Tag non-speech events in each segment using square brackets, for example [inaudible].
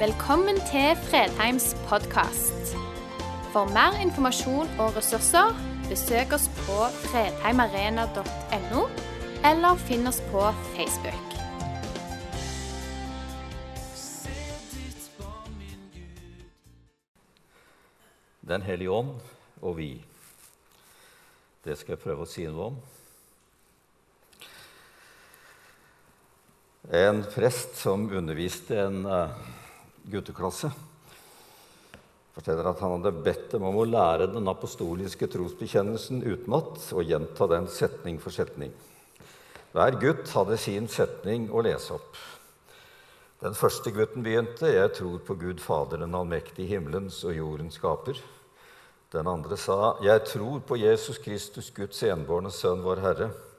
Velkommen til Fredheims podkast. For mer informasjon og ressurser, besøk oss på fredheimarena.no, eller finn oss på Facebook. Den hellige ånd og vi. Det skal jeg prøve å si noe om. En prest som underviste en uh, gutteklasse, forteller at han hadde bedt dem om å lære den apostoliske trosbekjennelsen utenat og gjenta den setning for setning. Hver gutt hadde sin setning å lese opp. Den første gutten begynte 'Jeg tror på Gud Fader, den allmektige himmelens og jordens skaper'. Den andre sa, 'Jeg tror på Jesus Kristus, Guds enbårne Sønn, vår Herre'.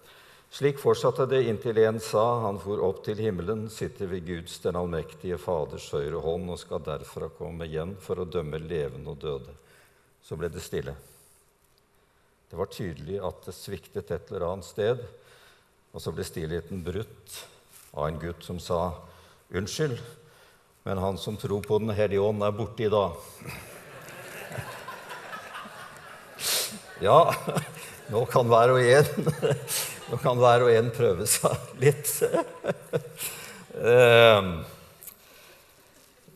Slik fortsatte det inntil en sa, 'Han for opp til himmelen, sitter ved Guds, den allmektige Faders høyre hånd' 'og skal derfra komme igjen for å dømme levende og døde'. Så ble det stille. Det var tydelig at det sviktet et eller annet sted, og så ble stillheten brutt av en gutt som sa, 'Unnskyld, men han som tror på Den hellige ånd, er borte i dag'. [laughs] Ja, nå kan hver og en, nå kan hver og en prøve seg [laughs] litt. Ehm,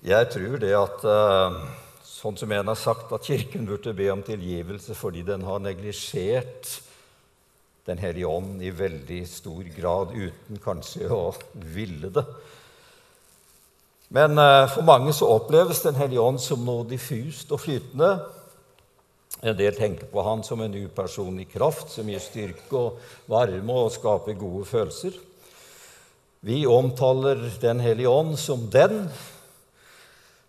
jeg tror det at eh, Sånn som en har sagt, at Kirken burde be om tilgivelse fordi den har neglisjert Den hellige ånd i veldig stor grad, uten kanskje å ville det. Men eh, for mange så oppleves Den hellige ånd som noe diffust og flytende. En del tenker på han som en upersonlig kraft som gir styrke og varme og skaper gode følelser. Vi omtaler Den hellige ånd som den.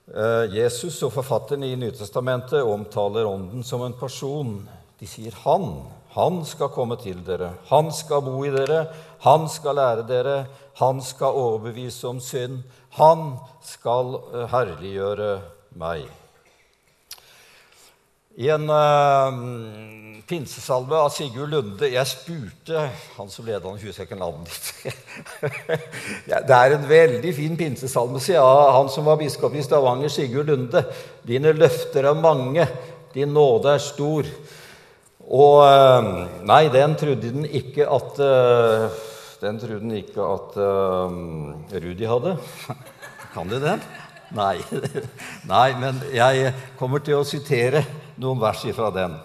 Eh, Jesus og forfatterne i Nytestamentet omtaler Ånden som en person. De sier 'Han'. Han skal komme til dere. Han skal bo i dere. Han skal lære dere. Han skal overbevise om synd. Han skal eh, herliggjøre meg. I en uh, pinsesalve av Sigurd Lunde Jeg spurte han som leda den, husker ikke navnet ditt. [laughs] det er en veldig fin pinsesalme, sier jeg, han som var biskop i Stavanger, Sigurd Lunde. Dine løfter er mange, din nåde er stor. Og uh, Nei, den trodde den ikke at uh, Den trodde den ikke at Rudi hadde. [laughs] kan du den? Nei. [laughs] Nei, men jeg kommer til å sitere noen vers fra den.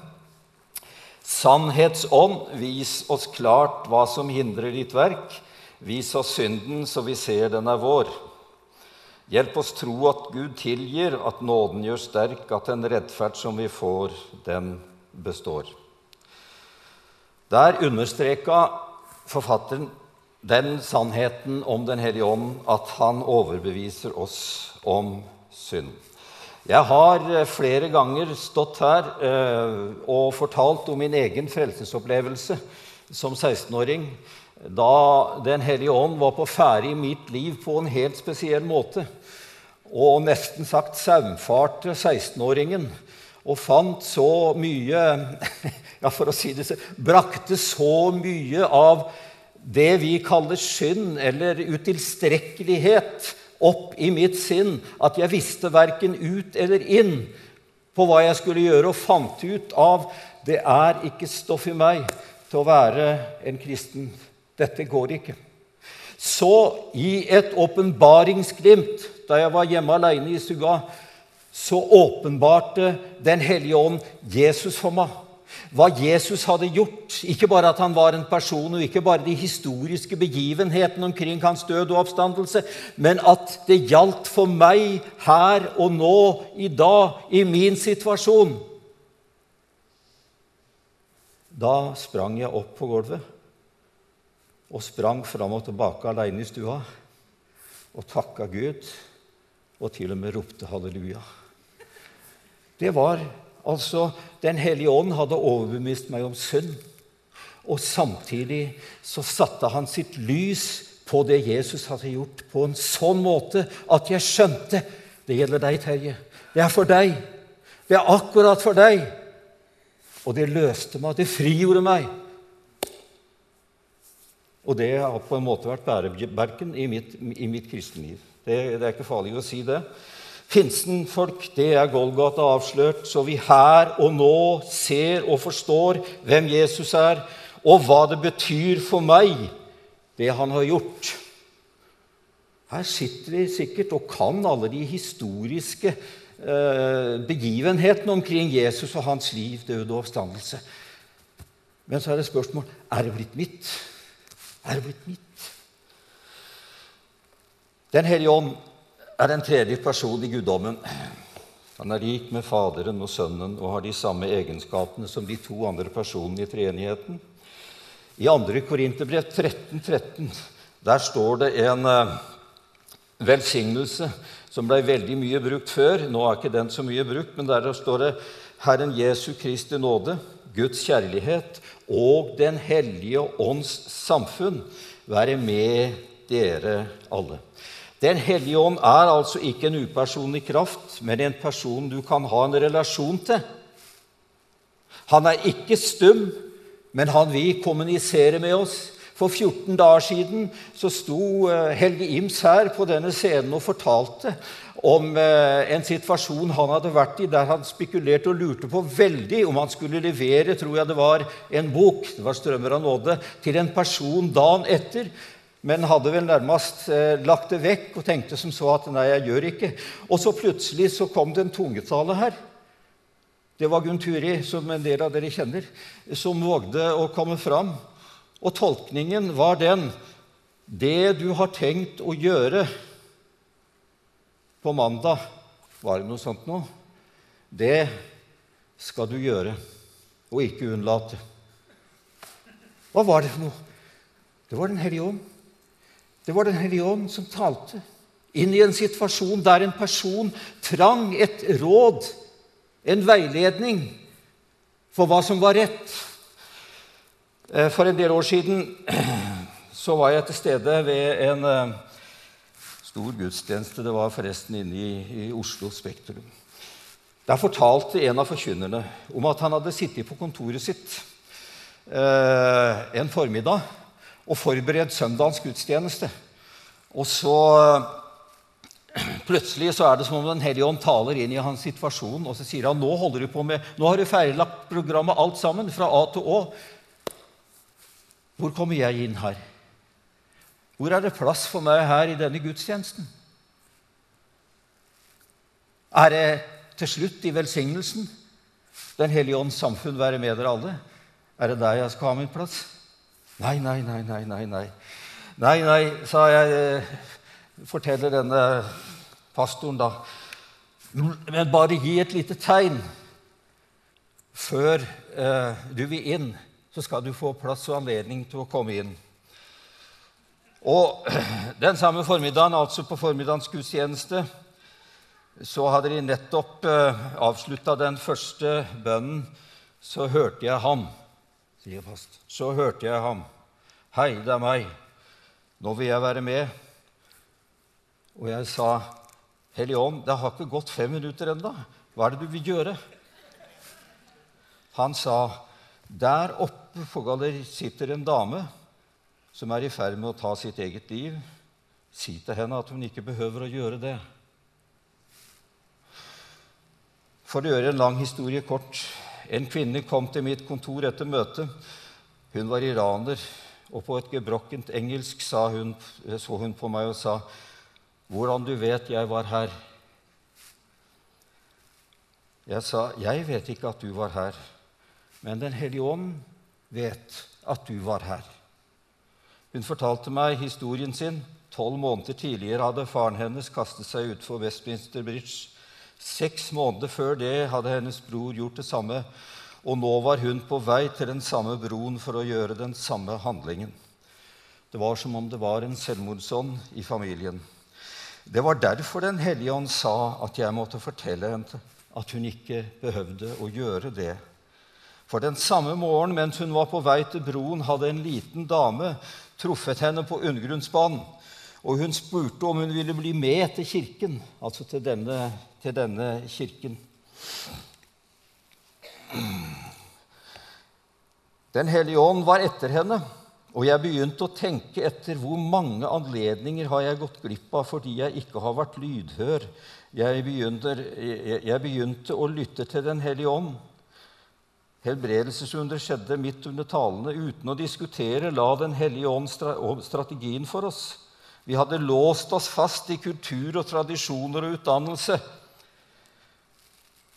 Sannhetsånd, vis oss klart hva som hindrer ditt verk. Vis oss synden, så vi ser den er vår. Hjelp oss tro at Gud tilgir, at nåden gjør sterk, at den rettferd som vi får, den består. Der understreka forfatteren den sannheten om Den hellige ånd at han overbeviser oss om synd. Jeg har eh, flere ganger stått her eh, og fortalt om min egen frelsesopplevelse som 16-åring, da Den hellige ånd var på ferde i mitt liv på en helt spesiell måte. Og nesten sagt saumfarte 16-åringen og fant så mye [laughs] Ja, for å si det Brakte så mye av det vi kaller synd eller utilstrekkelighet opp i mitt sinn at jeg visste verken ut eller inn på hva jeg skulle gjøre, og fant ut av det er ikke stoff i meg til å være en kristen. Dette går ikke. Så i et åpenbaringsglimt da jeg var hjemme alene i stua, så åpenbarte Den hellige ånd Jesus for meg hva Jesus hadde gjort. Ikke bare at han var en person, og ikke bare de historiske begivenhetene omkring hans død og oppstandelse, men at det gjaldt for meg her og nå, i dag, i min situasjon. Da sprang jeg opp på gulvet og sprang fram og tilbake alene i stua og takka Gud og til og med ropte halleluja. Det var Altså, Den hellige ånd hadde overbevist meg om synd. Og samtidig så satte han sitt lys på det Jesus hadde gjort, på en sånn måte at jeg skjønte det gjelder deg, Terje. Det er for deg. Det er akkurat for deg. Og det løste meg. Det frigjorde meg. Og det har på en måte vært bærebjelken i mitt, i mitt kristenliv. Det, det er ikke farlig å si det. Pinsen-folk, det er Golgata avslørt, så vi her og nå ser og forstår hvem Jesus er, og hva det betyr for meg, det han har gjort. Her sitter vi sikkert og kan alle de historiske eh, begivenhetene omkring Jesus og hans liv, død og oppstandelse. Men så er det spørsmål er det blitt mitt. Er det blitt mitt? Den hellige ånd er en tredje person i guddommen. Han er lik med Faderen og Sønnen og har de samme egenskapene som de to andre personene i treenigheten. I 2. Korinterbrev 13, 13, der står det en uh, velsignelse som ble veldig mye brukt før. Nå er ikke den så mye brukt, men der står det Herren Jesu Kristi nåde, Guds kjærlighet og Den hellige ånds samfunn være med dere alle. Den hellige ånd er altså ikke en upersonlig kraft, men en person du kan ha en relasjon til. Han er ikke stum, men han vil kommunisere med oss. For 14 dager siden så sto eh, Helge Ims her på denne scenen og fortalte om eh, en situasjon han hadde vært i, der han spekulerte og lurte på veldig om han skulle levere tror jeg det var, en bok det var strømmer av nåde, til en person dagen etter men hadde vel nærmest eh, lagt det vekk og tenkte som så at nei, jeg gjør ikke. Og så plutselig så kom det en tungetale her. Det var Gunn Turi, som en del av dere kjenner, som vågde å komme fram. Og tolkningen var den Det du har tenkt å gjøre på mandag Var det noe sånt noe? Det skal du gjøre, og ikke unnlate. Hva var det for noe? Det var Den hellige ånd. Det var Den hellige ånd som talte inn i en situasjon der en person trang et råd, en veiledning, for hva som var rett. Eh, for en del år siden [clears throat] så var jeg til stede ved en eh, stor gudstjeneste. Det var forresten inne i, i Oslo Spektrum. Der fortalte en av forkynnerne om at han hadde sittet på kontoret sitt eh, en formiddag og forberedt søndagens gudstjeneste. Og så [clears throat] Plutselig så er det som om Den hellige ånd taler inn i hans situasjon, og så sier han nå holder du på med, nå har du ferdiglagt programmet alt sammen, fra A til Å. Hvor kommer jeg inn her? Hvor er det plass for meg her i denne gudstjenesten? Er det til slutt i velsignelsen Den hellige ånds samfunn være med dere alle? Er det der jeg skal ha min plass? Nei, nei, nei, nei, nei. Nei, nei, nei sa jeg, eh, forteller denne pastoren da. Men bare gi et lite tegn før eh, du vil inn, så skal du få plass og anledning til å komme inn. Og [clears throat] Den samme formiddagen, altså på formiddagens gudstjeneste, så hadde de nettopp eh, avslutta den første bønnen. Så hørte jeg ham Så hørte jeg ham. Hei, det er meg. Nå vil jeg være med. Og jeg sa, Hellige det har ikke gått fem minutter ennå. Hva er det du vil gjøre? Han sa, der oppe på galleriet sitter en dame som er i ferd med å ta sitt eget liv. Si til henne at hun ikke behøver å gjøre det. For å gjøre en lang historie kort en kvinne kom til mitt kontor etter møtet. Hun var iraner, og på et gebrokkent engelsk hun, så hun på meg og sa, 'Hvordan du vet jeg var her?' Jeg sa, 'Jeg vet ikke at du var her, men Den hellige ånd vet at du var her.' Hun fortalte meg historien sin. Tolv måneder tidligere hadde faren hennes kastet seg utfor Westminster Bridge Seks måneder før det hadde hennes bror gjort det samme, og nå var hun på vei til den samme broen for å gjøre den samme handlingen. Det var som om det var en selvmordsånd i familien. Det var derfor Den hellige ånd sa at jeg måtte fortelle henne at hun ikke behøvde å gjøre det. For den samme morgen mens hun var på vei til broen, hadde en liten dame truffet henne på undergrunnsbanen. Og hun spurte om hun ville bli med til kirken, altså til denne til denne kirken. Den hellige ånd var etter henne Og jeg begynte å tenke etter hvor mange anledninger har jeg gått glipp av fordi jeg ikke har vært lydhør. Jeg begynte, jeg, begynte å lytte til Den hellige ånd. Helbredelsesunder skjedde midt under talene. Uten å diskutere la Den hellige ånd strategien for oss. Vi hadde låst oss fast i kultur og tradisjoner og utdannelse.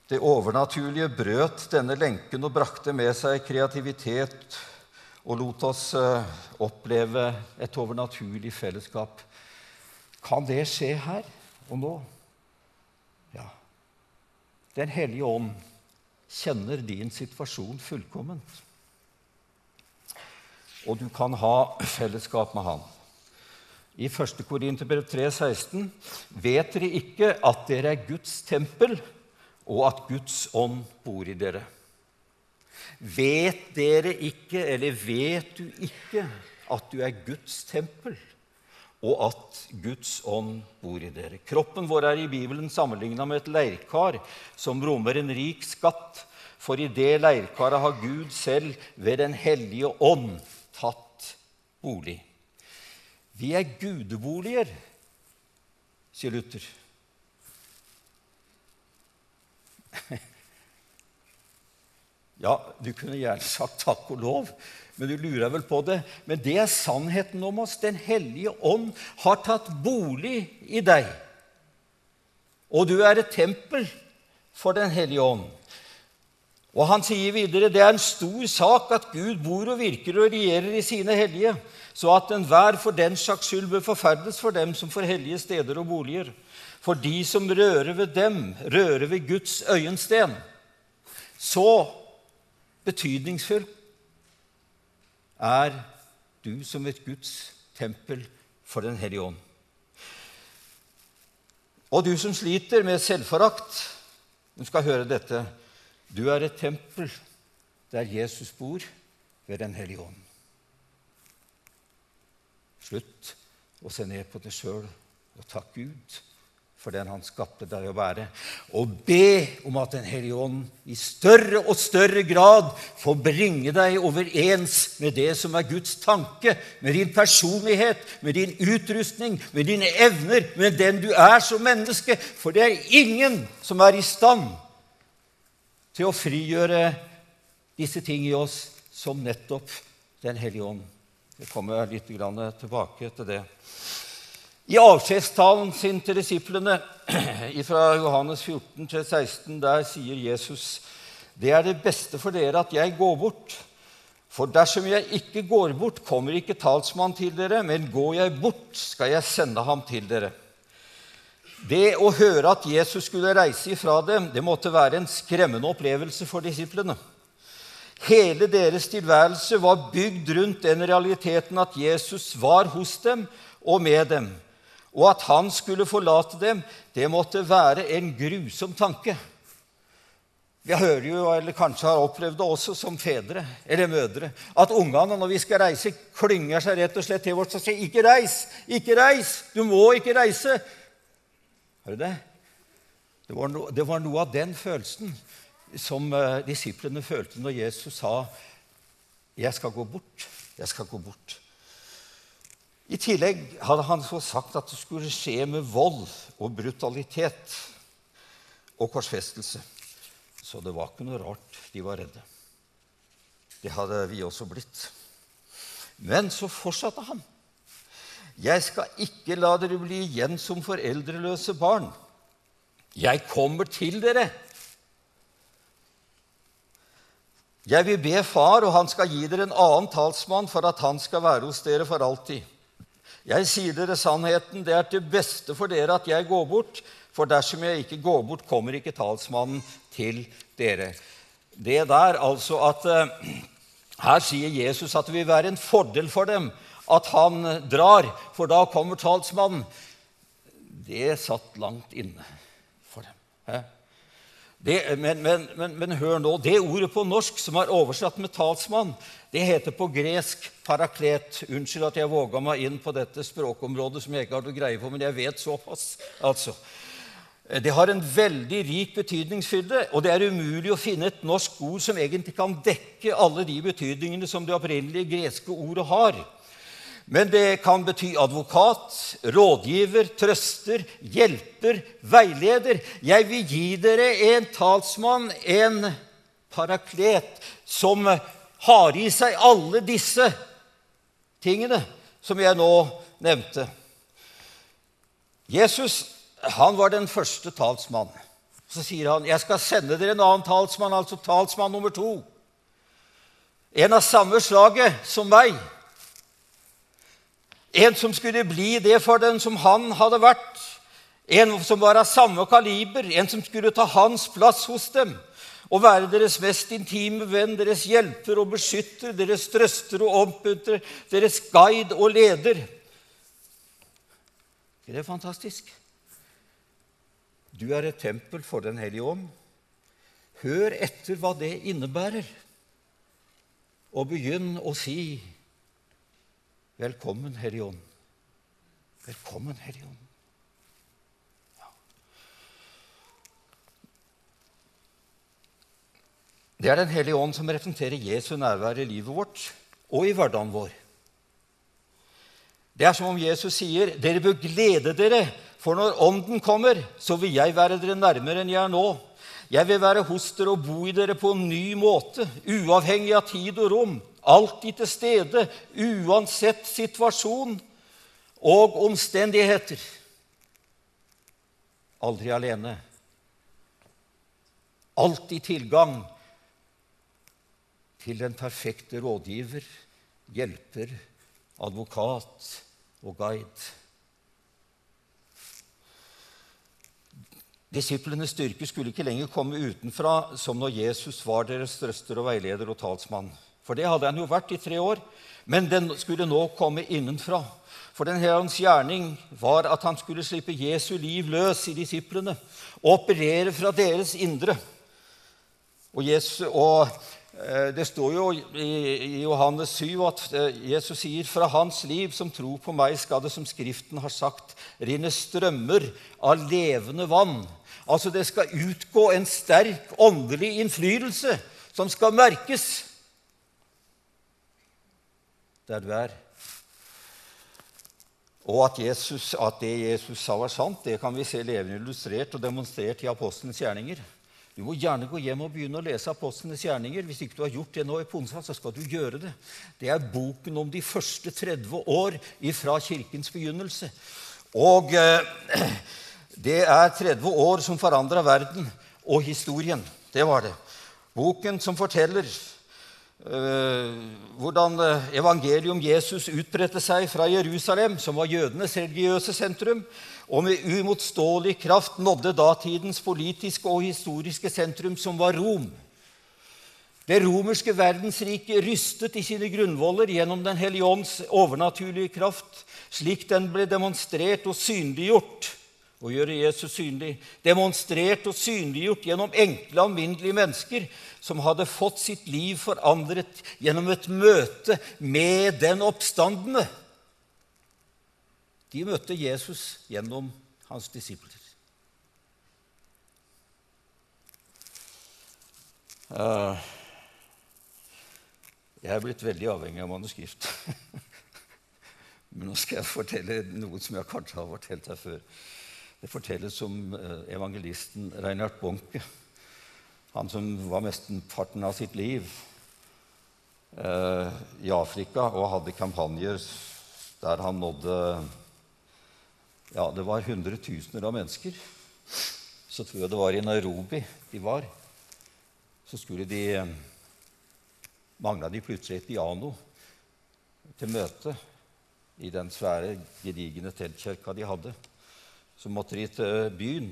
Det overnaturlige brøt denne lenken og brakte med seg kreativitet og lot oss eh, oppleve et overnaturlig fellesskap. Kan det skje her og nå? Ja. Den hellige ånd kjenner din situasjon fullkomment. Og du kan ha fellesskap med Han. I 1. Korinterbrev 3,16.: Vet dere ikke at dere er Guds tempel, og at Guds ånd bor i dere? Vet dere ikke, eller vet du ikke, at du er Guds tempel, og at Guds ånd bor i dere. Kroppen vår er i Bibelen sammenligna med et leirkar som rommer en rik skatt, for i det leirkaret har Gud selv ved Den hellige ånd tatt bolig. Vi er gudeboliger, sier Luther. [laughs] Ja, du kunne gjerne sagt takk og lov, men du lurer vel på det. Men det er sannheten om oss. Den hellige ånd har tatt bolig i deg. Og du er et tempel for Den hellige ånd. Og han sier videre det er en stor sak at Gud bor og virker og regjerer i sine hellige, så at enhver for den saks skyld bør forferdes for dem som får hellige steder og boliger. For de som rører ved dem, rører ved Guds øyensten. Så betydningsfull er du som et Guds tempel for Den hellige ånd. Og du som sliter med selvforakt, du skal høre dette. Du er et tempel der Jesus bor, ved Den hellige ånd. Slutt å se ned på deg sjøl og takk Gud for den han skapte deg å være, og be om at Den hellige ånd i større og større grad får bringe deg overens med det som er Guds tanke, med din personlighet, med din utrustning, med dine evner, med den du er som menneske. For det er ingen som er i stand til å frigjøre disse ting i oss som nettopp Den hellige ånd. Jeg kommer litt tilbake til det. I avskjedstalen sin til disiplene [clears throat] fra Johannes 14 til 16, der sier Jesus det er det beste for dere at jeg går bort. For dersom jeg ikke går bort, kommer ikke talsmann til dere, men går jeg bort, skal jeg sende ham til dere. Det å høre at Jesus skulle reise ifra dem, det måtte være en skremmende opplevelse for disiplene. Hele deres tilværelse var bygd rundt den realiteten at Jesus var hos dem og med dem og at han skulle forlate dem, det måtte være en grusom tanke. Vi hører jo, eller kanskje har opplevd det også som fedre eller mødre, at ungene når vi skal reise, klynger seg rett og slett til oss og sier 'Ikke reis! Ikke reis! Du må ikke reise!' Hører du det? Det var, no, det var noe av den følelsen som uh, disiplene følte når Jesus sa 'Jeg skal gå bort. Jeg skal gå bort'. I tillegg hadde han så sagt at det skulle skje med vold og brutalitet og korsfestelse. Så det var ikke noe rart de var redde. Det hadde vi også blitt. Men så fortsatte han. Jeg skal ikke la dere bli igjen som foreldreløse barn. Jeg kommer til dere. Jeg vil be Far, og han skal gi dere en annen talsmann for at han skal være hos dere for alltid. Jeg sier dere sannheten, det er til beste for dere at jeg går bort, for dersom jeg ikke går bort, kommer ikke talsmannen til dere. Det der altså at uh, Her sier Jesus at det vil være en fordel for dem at han drar, for da kommer talsmannen. Det satt langt inne for dem. Det, men, men, men, men, hør nå. Det ordet på norsk som er oversatt med talsmann, det heter på gresk paraklet. Unnskyld at jeg våga meg inn på dette språkområdet som jeg ikke har noe greie på, men jeg vet såpass. Altså. Det har en veldig rik betydningsfylde, og det er umulig å finne et norsk ord som egentlig kan dekke alle de betydningene som det opprinnelige greske ordet har. Men det kan bety advokat, rådgiver, trøster, hjelper, veileder. Jeg vil gi dere en talsmann, en paraklet, som har i seg alle disse tingene som jeg nå nevnte. Jesus han var den første talsmann. Så sier han, 'Jeg skal sende dere en annen talsmann', altså talsmann nummer to. En av samme slaget som meg. En som skulle bli det for den som han hadde vært. En som var av samme kaliber, en som skulle ta hans plass hos dem og være deres mest intime venn, deres hjelper og beskytter, deres trøster og oppmuntrer, deres guide og leder. Det er fantastisk. Du er et tempel for Den hellige ånd. Hør etter hva det innebærer, og begynn å si Velkommen, Hellige Ånd. Velkommen, Hellige Ånd. Ja. Det er Den hellige ånd som representerer Jesu nærvær i livet vårt og i hverdagen vår. Det er som om Jesus sier, 'Dere bør glede dere for når Ånden kommer, så vil jeg være dere nærmere enn jeg er nå. Jeg vil være hos dere og bo i dere på en ny måte, uavhengig av tid og rom, alltid til stede, uansett situasjon og omstendigheter. Aldri alene. Alltid tilgang til den perfekte rådgiver, hjelper, advokat og guide. Disiplenes styrke skulle ikke lenger komme utenfra, som når Jesus var deres trøster og veileder og talsmann. For det hadde han jo vært i tre år. Men den skulle nå komme innenfra. For den herrens gjerning var at han skulle slippe Jesu liv løs i disiplene og operere fra deres indre. Og, Jesus, og eh, Det står jo i Johannes 7 at eh, Jesus sier fra hans liv som tror på meg, skal det, som Skriften har sagt, rinne strømmer av levende vann Altså det skal utgå en sterk åndelig innflytelse som skal merkes der du er. Og at, Jesus, at, det Jesus sa, var sant, det kan vi se levende illustrert og demonstrert i apostlenes gjerninger. Du må gjerne gå hjem og begynne å lese apostlenes gjerninger. Hvis ikke du har gjort det nå i Ponsa, så skal du gjøre det. Det er boken om de første 30 år fra Kirkens begynnelse. Og eh, [clears throat] det er 30 år som forandra verden og historien. Det var det. Boken som forteller hvordan eh, evangeliet om Jesus utbredte seg fra Jerusalem, som var jødenes religiøse sentrum, og med uimotståelig kraft nådde datidens politiske og historiske sentrum, som var Rom. Det romerske verdensriket rystet i sine grunnvoller gjennom Den hellige ånds overnaturlige kraft, slik den ble demonstrert og synliggjort og gjøre Jesus synlig, demonstrert og synliggjort gjennom enkle, alminnelige mennesker som hadde fått sitt liv forandret gjennom et møte med den oppstandende. De møtte Jesus gjennom hans disipler. Uh, jeg er blitt veldig avhengig av manuskript. [laughs] Men nå skal jeg fortelle noe som jeg kanskje har fortalt her før. Det fortelles om eh, evangelisten Reinhard Bonke. Han som var mesteparten av sitt liv eh, i Afrika og hadde kampanjer der han nådde Ja, det var hundretusener av mennesker. Så tror jeg det var i Nairobi de var. Så skulle de Mangla de plutselig et piano til møte i den svære, gedigne teltkirka de hadde. Så måtte de til byen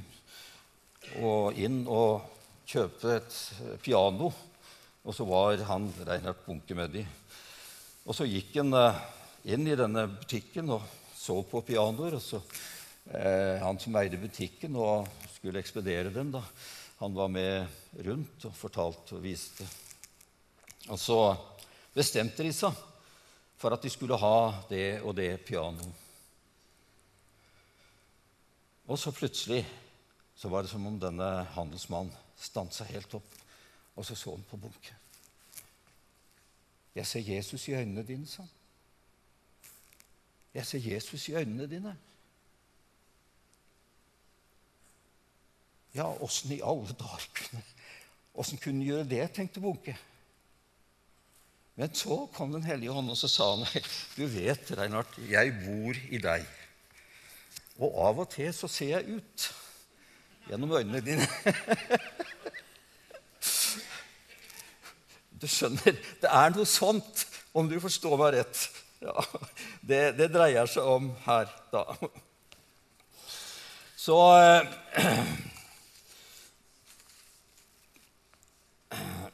og inn og kjøpe et piano. Og så var han Reinhard Bunke med de. Og så gikk han eh, inn i denne butikken og så på pianoer. Og så, eh, han som eide butikken og skulle ekspedere dem, da, han var med rundt og fortalte og viste. Og så bestemte de seg for at de skulle ha det og det pianoet. Og så plutselig så var det som om denne handelsmannen stansa helt opp, og så så han på bunken. Jeg ser Jesus i øynene dine, sa han. Jeg ser Jesus i øynene dine. Ja, åssen i alle dager kunne Åssen kunne han gjøre det, tenkte Bunke. Men så kom Den hellige hånd, og så sa han [laughs] Du vet, Reinhardt, jeg bor i deg. Og av og til så ser jeg ut gjennom øynene dine. Du skjønner, det er noe sånt, om du forstår meg rett. Ja, det, det dreier seg om her, da. Så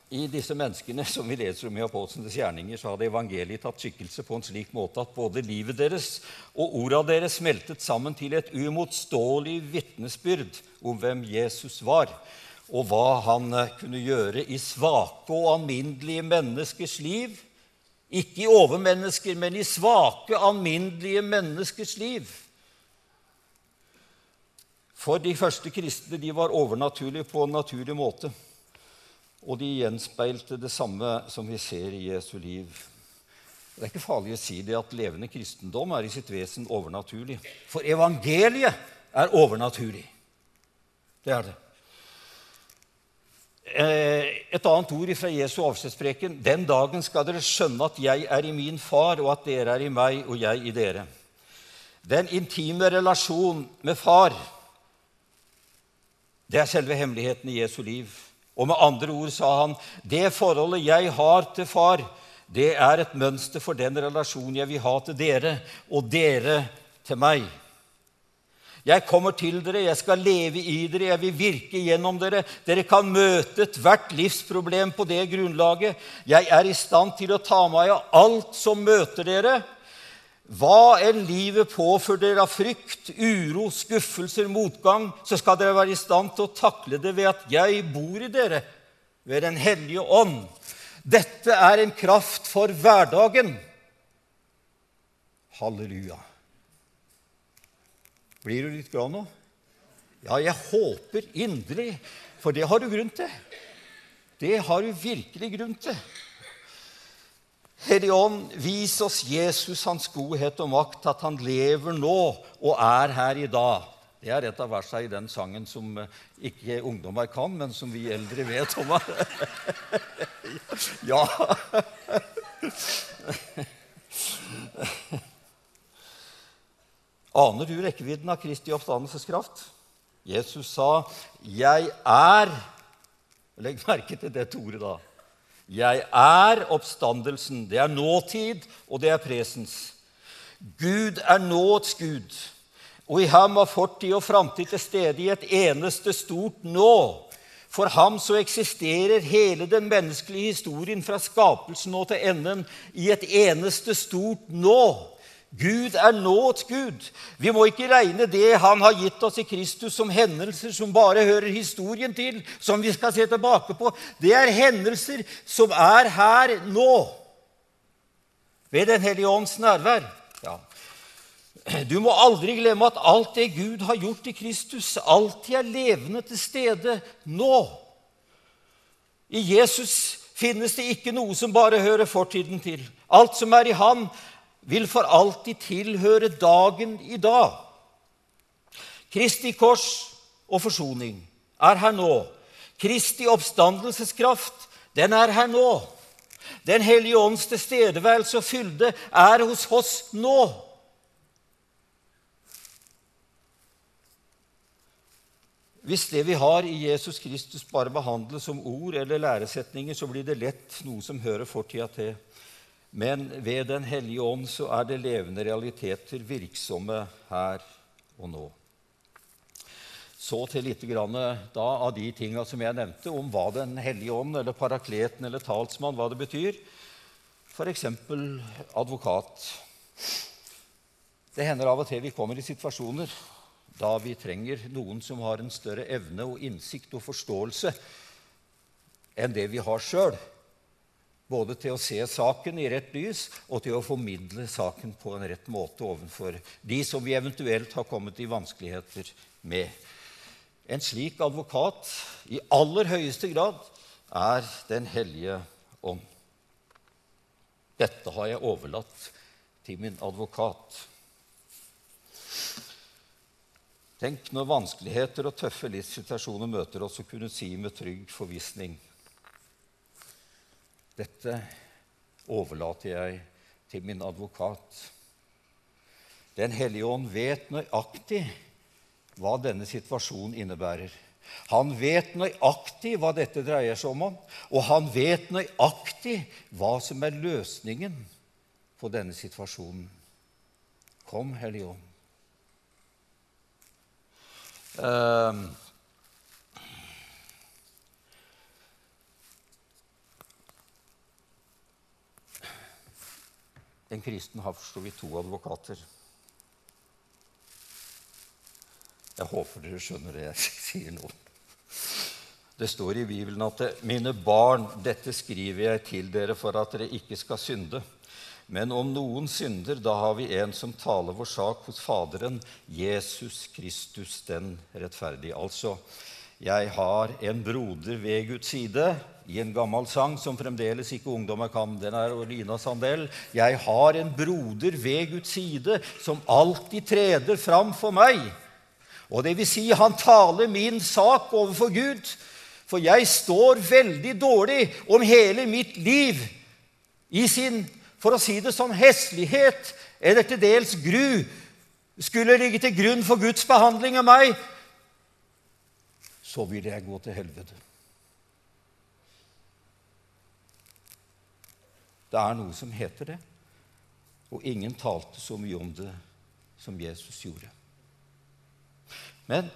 I disse menneskene som vi leser om i Apostlenes gjerninger, så hadde evangeliet tatt skikkelse på en slik måte at både livet deres og orda deres smeltet sammen til et uimotståelig vitnesbyrd om hvem Jesus var, og hva han eh, kunne gjøre i svake og alminnelige menneskers liv. Ikke i overmennesker, men i svake, alminnelige menneskers liv. For de første kristne de var overnaturlige på en naturlig måte og de gjenspeilte det samme som vi ser i Jesu liv. Det er ikke farlig å si det at levende kristendom er i sitt vesen overnaturlig. For evangeliet er overnaturlig. Det er det. Eh, et annet ord fra Jesu avskjedspreken.: Den dagen skal dere skjønne at jeg er i min far, og at dere er i meg, og jeg i dere. Den intime relasjon med far, det er selve hemmeligheten i Jesu liv. Og med andre ord sa han, 'Det forholdet jeg har til far, det er et mønster for den relasjonen jeg vil ha til dere, og dere til meg.' Jeg kommer til dere, jeg skal leve i dere, jeg vil virke gjennom dere. Dere kan møte ethvert livsproblem på det grunnlaget. Jeg er i stand til å ta meg av alt som møter dere. Hva enn livet påfører dere av frykt, uro, skuffelser, motgang, så skal dere være i stand til å takle det ved at jeg bor i dere, ved Den hellige ånd. Dette er en kraft for hverdagen. Halleluja. Blir du litt glad nå? Ja, jeg håper inderlig, for det har du grunn til. Det har du virkelig grunn til. Hellige Ånd, vis oss Jesus, hans godhet og makt, at han lever nå og er her i dag. Det er et av versene i den sangen som eh, ikke ungdommer kan, men som vi eldre vet om. [laughs] ja. [laughs] Aner du rekkevidden av Kristi oppstandelseskraft? Jesus sa, 'Jeg er' Legg merke til det ordet, da. Jeg er oppstandelsen. Det er nåtid, og det er presens. Gud er nåets Gud, og i ham var fortid og framtid til stede i et eneste stort nå. For ham så eksisterer hele den menneskelige historien fra skapelsen og til enden i et eneste stort nå. Gud er nåds Gud. Vi må ikke regne det han har gitt oss i Kristus, som hendelser som bare hører historien til, som vi skal se tilbake på. Det er hendelser som er her nå, ved Den hellige ånds nærvær. Ja. Du må aldri glemme at alt det Gud har gjort i Kristus, alltid er levende til stede nå. I Jesus finnes det ikke noe som bare hører fortiden til. Alt som er i Han, vil for alltid tilhøre dagen i dag. Kristi kors og forsoning er her nå. Kristi oppstandelseskraft, den er her nå. Den hellige ånds tilstedeværelse og fylde er hos oss nå. Hvis det vi har i Jesus Kristus, bare behandles som ord eller læresetninger, så blir det lett noe som hører fortida til. Men ved Den hellige ånd så er det levende realiteter virksomme her og nå. Så til litt grann, da, av de tinga som jeg nevnte, om hva Den hellige ånd, eller parakleten eller talsmann, hva det betyr. F.eks. advokat. Det hender av og til vi kommer i situasjoner da vi trenger noen som har en større evne og innsikt og forståelse enn det vi har sjøl. Både til å se saken i rett lys og til å formidle saken på en rett måte overfor de som vi eventuelt har kommet i vanskeligheter med. En slik advokat i aller høyeste grad er Den hellige ånd. Dette har jeg overlatt til min advokat. Tenk når vanskeligheter og tøffe livssituasjoner møter oss, å kunne si med trygg forvissning Dette overlater jeg til min advokat. Den hellige ånd vet nøyaktig hva denne situasjonen innebærer. Han vet nøyaktig hva dette dreier seg om, og han vet nøyaktig hva som er løsningen på denne situasjonen. Kom, Hellige Ånd. Uh, en kristen har for vidt to advokater. Jeg håper dere skjønner det jeg [laughs] sier nå. Det står i Bibelen at 'mine barn, dette skriver jeg til dere for at dere ikke skal synde'. Men om noen synder, da har vi en som taler vår sak hos Faderen, Jesus Kristus den rettferdige. Altså, jeg har en broder ved Guds side i en gammel sang som fremdeles ikke ungdommer kan. Den er Lina Sandel. Jeg har en broder ved Guds side som alltid treder fram for meg. Og det vil si, han taler min sak overfor Gud. For jeg står veldig dårlig om hele mitt liv i sin for å si det sånn, heslighet eller til dels gru skulle ligge til grunn for Guds behandling av meg, så vil jeg gå til helvete. Det er noe som heter det, og ingen talte så mye om det som Jesus gjorde. Men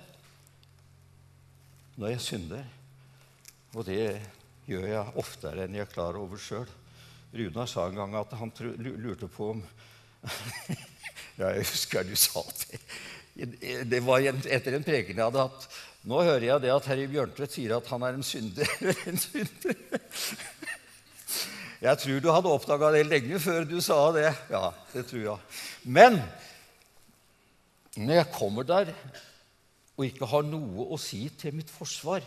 når jeg synder, og det gjør jeg oftere enn jeg er klar over sjøl Runar sa en gang at han lurte på om [laughs] Ja, jeg husker du sa det. Det var etter en preken jeg hadde hatt. Nå hører jeg det at Herre Bjørntvedt sier at han er en synder. [laughs] en synder. Jeg tror du hadde oppdaga det lenge før du sa det. Ja, det tror jeg. Men når jeg kommer der og ikke har noe å si til mitt forsvar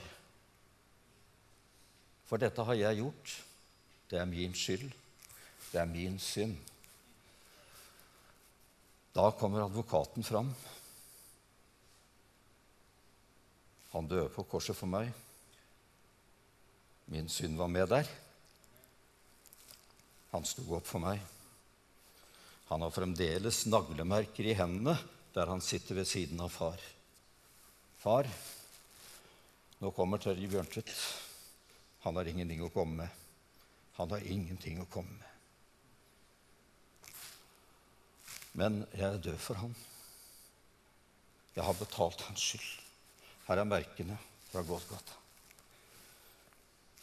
For dette har jeg gjort. Det er min skyld. Det er min synd. Da kommer advokaten fram. Han døde på korset for meg. Min synd var med der. Han sto opp for meg. Han har fremdeles naglemerker i hendene der han sitter ved siden av far. Far, nå kommer Terje Bjørntvedt. Han har ingenting å komme med. Han har ingenting å komme med. Men jeg er død for han. Jeg har betalt hans skyld. Her er merkene fra Gåsgata.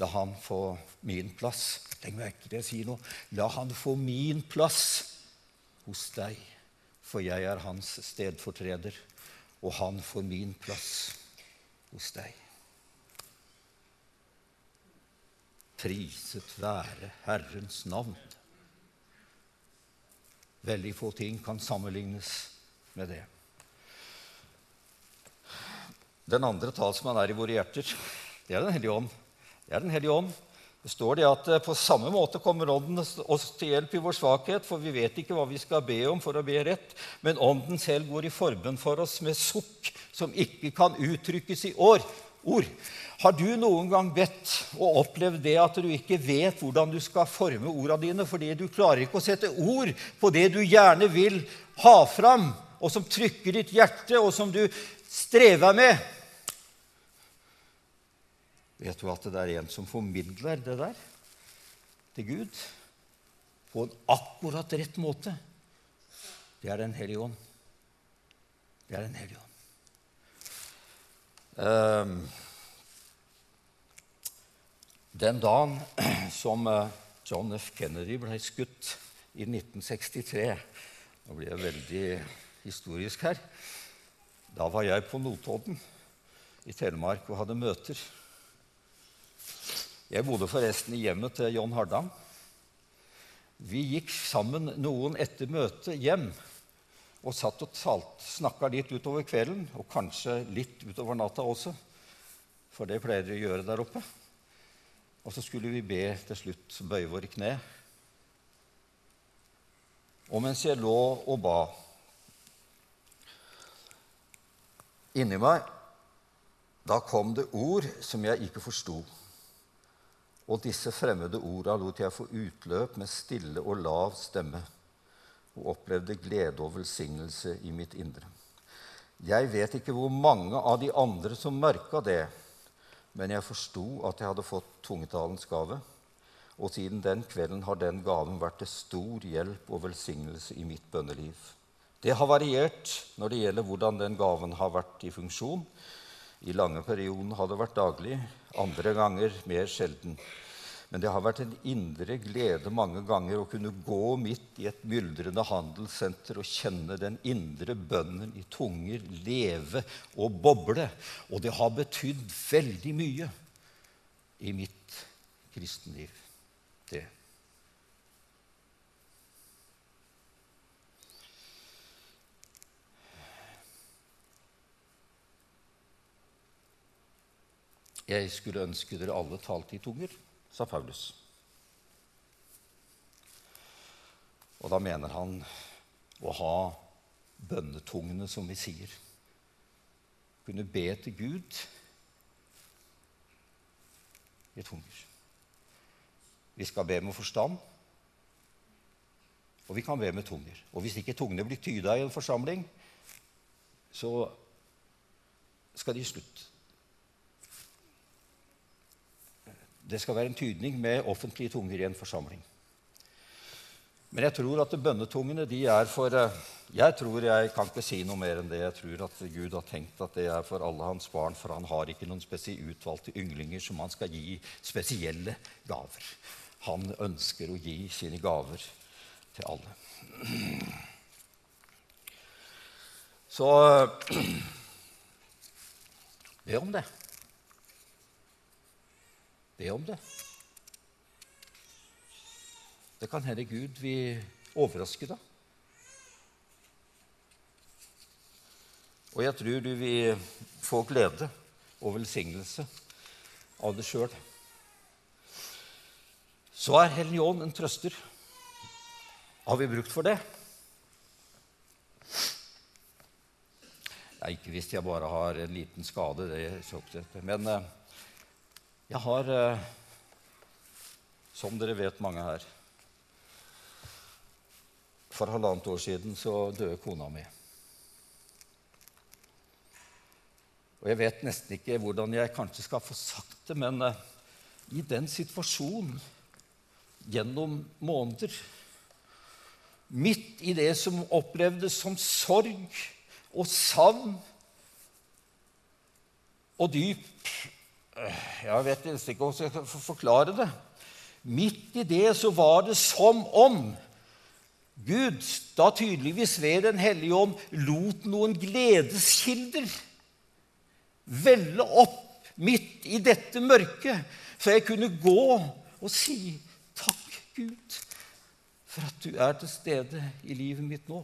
La han få min plass. Legg merke til jeg sier nå. La han få min plass hos deg, for jeg er hans stedfortreder, og han får min plass hos deg. Priset være Herrens navn. Veldig få ting kan sammenlignes med det. Den andre talsmann er i våre hjerter. [laughs] Det er Den hellige ånd. Det er Den hellige ånd. Det står det at eh, på samme måte kommer Ånden oss til hjelp i vår svakhet, for vi vet ikke hva vi skal be om for å be rett, men Ånden selv går i forbønn for oss med sukk som ikke kan uttrykkes i år, ord. Har du noen gang bedt og opplevd det at du ikke vet hvordan du skal forme ordene dine fordi du klarer ikke å sette ord på det du gjerne vil ha fram, og som trykker ditt hjerte, og som du strever med? Vet du at det er en som formidler det der til Gud på en akkurat rett måte? Det er Den hellige ånd. Det er Den hellige ånd. Um, den dagen [clears throat] som eh, John F. Kennedy ble skutt i 1963 Nå blir jeg veldig historisk her. Da var jeg på Notodden i Telemark og hadde møter. Jeg bodde forresten i hjemmet til John Hardang. Vi gikk sammen noen etter møtet hjem. og satt og snakka litt utover kvelden, og kanskje litt utover natta også, for det pleier de å gjøre der oppe. Og så skulle vi be til slutt, bøye våre kne. Og mens jeg lå og ba inni meg, da kom det ord som jeg ikke forsto. Og disse fremmede orda lot jeg få utløp med stille og lav stemme og opplevde glede og velsignelse i mitt indre. Jeg vet ikke hvor mange av de andre som merka det, men jeg forsto at jeg hadde fått tungetalens gave. Og siden den kvelden har den gaven vært til stor hjelp og velsignelse i mitt bønneliv. Det har variert når det gjelder hvordan den gaven har vært i funksjon. I lange perioder har det vært daglig, andre ganger mer sjelden. Men det har vært en indre glede mange ganger å kunne gå midt i et myldrende handelssenter og kjenne den indre bønnen i tunger leve og boble. Og det har betydd veldig mye i mitt kristenliv. Det. Jeg skulle ønske dere alle talte i tunger sa Paulus. Og da mener han å ha bønnetungene, som vi sier. Kunne be til Gud i tunger. Vi skal be med forstand, og vi kan be med tunger. Og hvis ikke tungene blir tyda i en forsamling, så skal de slutte. Det skal være en tydning med offentlige tunger i en forsamling. Men jeg tror at bønnetungene de er for eh, Jeg tror jeg kan ikke si noe mer enn det. Jeg tror at Gud har tenkt at det er for alle hans barn, for han har ikke noen spesielt utvalgte ynglinger som han skal gi spesielle gaver. Han ønsker å gi sine gaver til alle. Så [clears throat] be om det. Be om det. Det kan hende Gud vil overraske deg. Og jeg tror du vil få glede og velsignelse av det sjøl. Så er Helligånd en trøster. Har vi brukt for det? Nei, ikke hvis jeg bare har en liten skade. det er Men eh, jeg har, eh, som dere vet, mange her For halvannet år siden så døde kona mi. Og jeg vet nesten ikke hvordan jeg kanskje skal få sagt det, men uh, i den situasjonen, gjennom måneder Midt i det som opplevdes som sorg og savn og dyp jeg vet ikke om jeg skal forklare det. Midt i det så var det som om Gud, da tydeligvis ved Den hellige ånd, lot noen gledeskilder velle opp midt i dette mørket, så jeg kunne gå og si takk, Gud, for at du er til stede i livet mitt nå.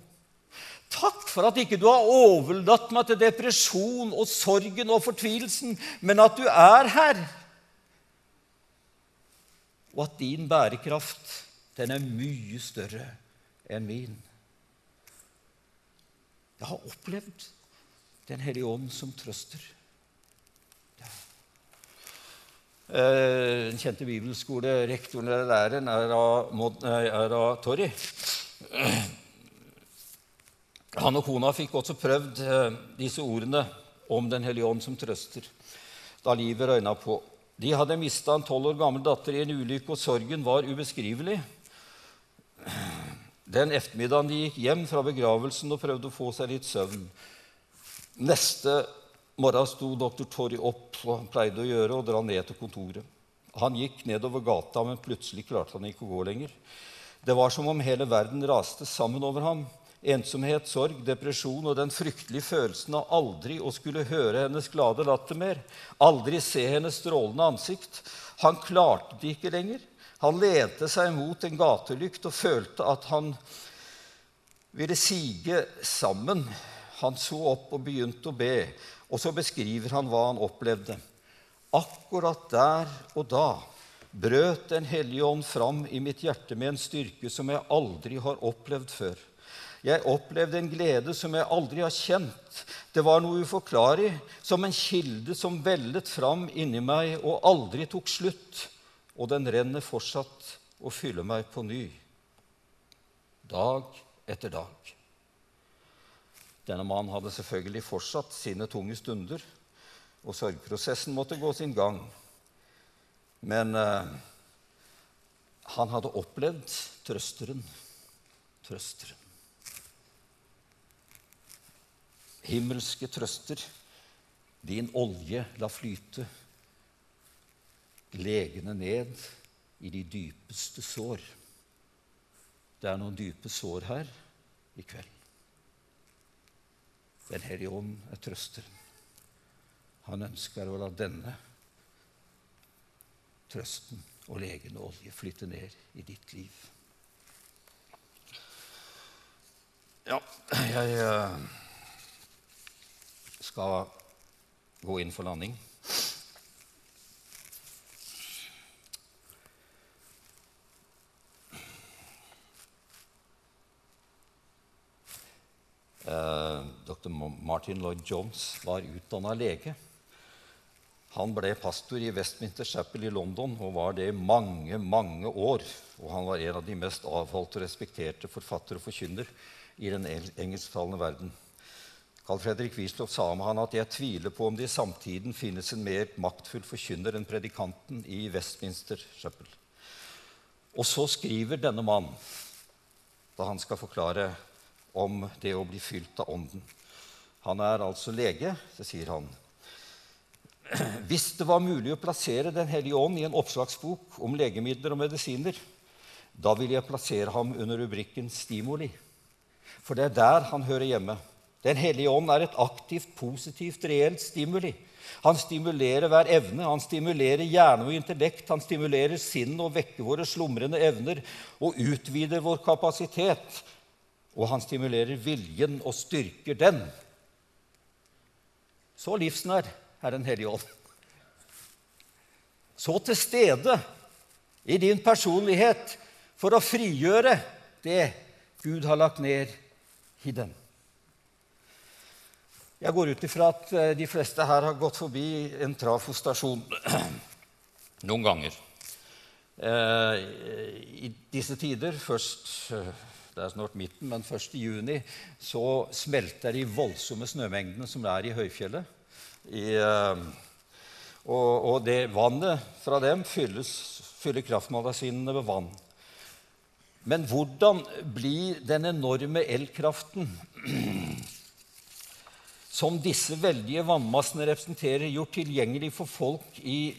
Takk for at ikke du har overlatt meg til depresjon og sorgen og fortvilelsen, men at du er her. Og at din bærekraft, den er mye større enn min. Jeg har opplevd Den hellige ånd som trøster. Eh, den kjente bibelskolerektoren eller læreren er av, er av Torry. Han og kona fikk også prøvd eh, disse ordene om Den hellige ånd som trøster da livet røyna på. De hadde mista en tolv år gammel datter i en ulykke, og sorgen var ubeskrivelig. Den ettermiddagen de gikk hjem fra begravelsen og prøvde å få seg litt søvn Neste morgen sto doktor Torry opp og han pleide å gjøre, og dra ned til kontoret. Han gikk nedover gata, men plutselig klarte han ikke å gå lenger. Det var som om hele verden raste sammen over ham. Ensomhet, sorg, depresjon og den fryktelige følelsen av aldri å skulle høre hennes glade latter mer, aldri se hennes strålende ansikt. Han klarte det ikke lenger. Han lente seg mot en gatelykt og følte at han ville sige sammen. Han så opp og begynte å be, og så beskriver han hva han opplevde. Akkurat der og da brøt Den hellige ånd fram i mitt hjerte med en styrke som jeg aldri har opplevd før. Jeg opplevde en glede som jeg aldri har kjent. Det var noe uforklarlig, som en kilde som vellet fram inni meg og aldri tok slutt. Og den renner fortsatt og fyller meg på ny. Dag etter dag. Denne mannen hadde selvfølgelig fortsatt sine tunge stunder, og sorgprosessen måtte gå sin gang. Men eh, han hadde opplevd trøsteren. Trøsteren. Himmelske trøster, din olje la flyte, legene ned i de dypeste sår. Det er noen dype sår her i kveld. Den hellige ånd er trøsteren. Han ønsker å la denne trøsten og legende olje flytte ned i ditt liv. Ja, jeg eh, skal gå inn for landing. Eh, Dr. Martin Lloyd Jones var utdanna lege. Han ble pastor i Westminster Chapel i London og var det i mange mange år. Og han var en av de mest avholdte og respekterte forfatter og forkynner i den engelsktalende verden. Carl Fredrik Wisløff sa om han at 'jeg tviler på om det i samtiden finnes en mer maktfull forkynner enn predikanten i Westminster Chapel'. Og så skriver denne mannen, da han skal forklare om det å bli fylt av Ånden. Han er altså lege, så sier han. Hvis det var mulig å plassere Den hellige ånd i en oppslagsbok om legemidler og medisiner, da ville jeg plassere ham under rubrikken 'stimuli'. For det er der han hører hjemme. Den hellige ånd er et aktivt, positivt, reelt stimuli. Han stimulerer hver evne, han stimulerer hjerne og intellekt, han stimulerer sinn og vekker våre slumrende evner og utvider vår kapasitet og han stimulerer viljen og styrker den. Så livsnær er Den hellige ånd. Så til stede i din personlighet for å frigjøre det Gud har lagt ned i den. Jeg går ut ifra at eh, de fleste her har gått forbi en trafostasjon [clears throat] noen ganger. Eh, I disse tider, først eh, det er snart midten, men først i juni så smelter de voldsomme snømengdene som det er i høyfjellet. I, og, og, det vannet fra dem fylles, fyller kraftmagasinene med vann. Men hvordan blir den enorme elkraften [clears throat] som disse veldige vannmassene representerer, gjort tilgjengelig for folk i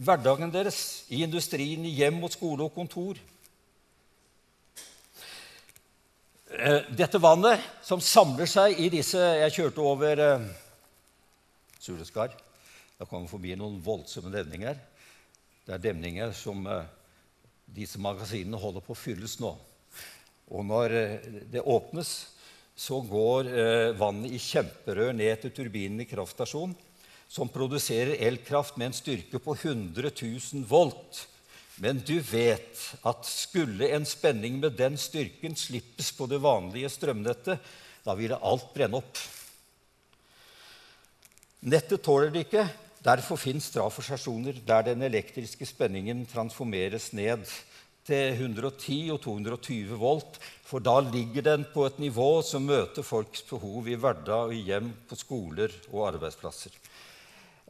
hverdagen deres, i industrien, i hjem og skole og kontor? Eh, dette vannet som samler seg i disse Jeg kjørte over eh, Suleskar. Da kom vi forbi noen voldsomme demninger. Det er demninger som eh, disse magasinene holder på å fylles nå. Og når eh, det åpnes, så går eh, vannet i kjemperør ned til turbinen i kraftstasjonen, som produserer elkraft med en styrke på 100 000 volt. Men du vet at skulle en spenning med den styrken slippes på det vanlige strømnettet, da ville alt brenne opp. Nettet tåler det ikke. Derfor fins trafostasjoner der den elektriske spenningen transformeres ned til 110 og 220 volt, for da ligger den på et nivå som møter folks behov i hverdag, i hjem, på skoler og arbeidsplasser.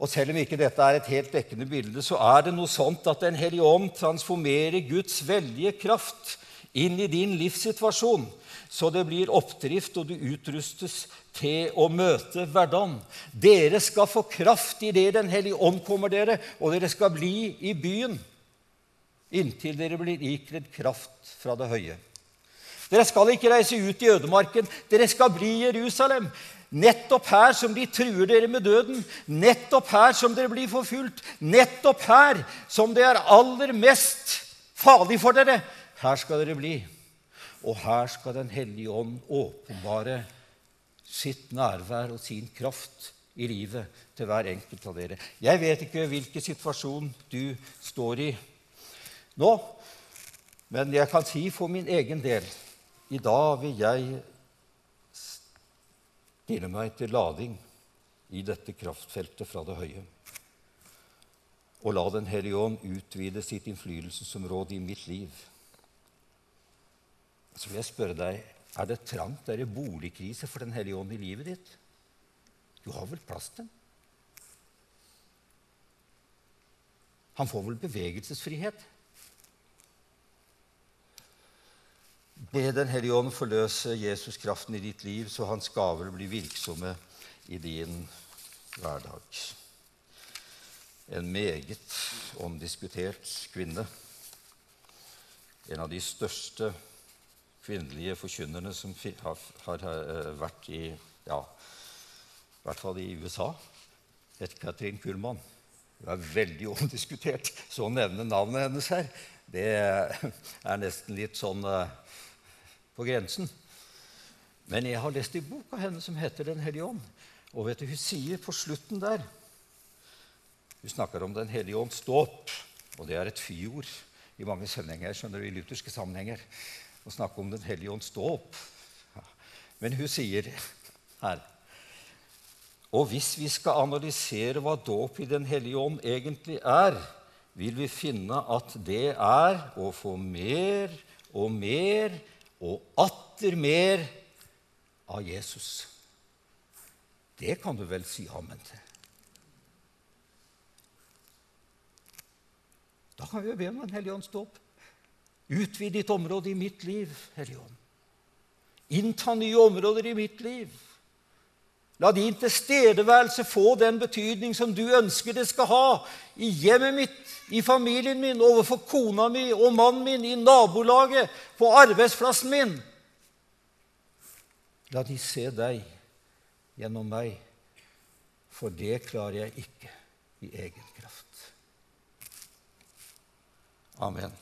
Og selv om ikke dette er et helt dekkende bilde, så er det noe sånt at Den hellige ånd transformerer Guds veldige kraft inn i din livssituasjon, så det blir oppdrift, og du utrustes til å møte hverdagen. Dere skal få kraft idet Den hellige ånd kommer dere, og dere skal bli i byen inntil dere blir ikledd kraft fra det høye. Dere skal ikke reise ut i ødemarken, dere skal bli i Jerusalem. Nettopp her som de truer dere med døden, nettopp her som dere blir forfulgt, nettopp her som det er aller mest farlig for dere, her skal dere bli. Og her skal Den hellige ånd åpenbare sitt nærvær og sin kraft i livet til hver enkelt av dere. Jeg vet ikke hvilken situasjon du står i nå, men jeg kan si for min egen del i dag vil jeg stille meg til lading i dette kraftfeltet fra det høye. Og la Den hellige ånd utvide sitt innflytelsesområde i mitt liv. Så vil jeg spørre deg er det trangt, er det boligkrise for Den hellige ånd i livet ditt? Du har vel plass til den? Han får vel bevegelsesfrihet? Be Den hellige ånd forløse Jesus kraften i ditt liv, så hans gaver blir virksomme i din hverdag. En meget omdiskutert kvinne. En av de største kvinnelige forkynnerne som har, har, har vært i ja, i hvert fall i USA, het Katrin Kuhlmann. Hun er veldig [laughs] omdiskutert. Så å nevne navnet hennes her, det er nesten litt sånn uh, på grensen. Men jeg har lest i boka henne som heter Den hellige ånd. Og vet du, hun sier på slutten der Hun snakker om Den hellige ånds dåp. Og det er et fyord i mange sammenhenger, skjønner du, i lutherske sammenhenger. Å snakke om Den hellige ånds dåp. Ja. Men hun sier her og hvis vi skal analysere hva dåp i Den hellige ånd egentlig er, vil vi finne at det er å få mer og mer og atter mer av Jesus. Det kan du vel si amen til? Da kan vi jo be om Den hellige ånds dåp. Utvid ditt område i mitt liv, Hellige ånd. Innta nye områder i mitt liv. La din tilstedeværelse få den betydning som du ønsker det skal ha i hjemmet mitt, i familien min, overfor kona mi og mannen min, i nabolaget, på arbeidsplassen min. La de se deg gjennom meg, for det klarer jeg ikke i egen kraft. Amen.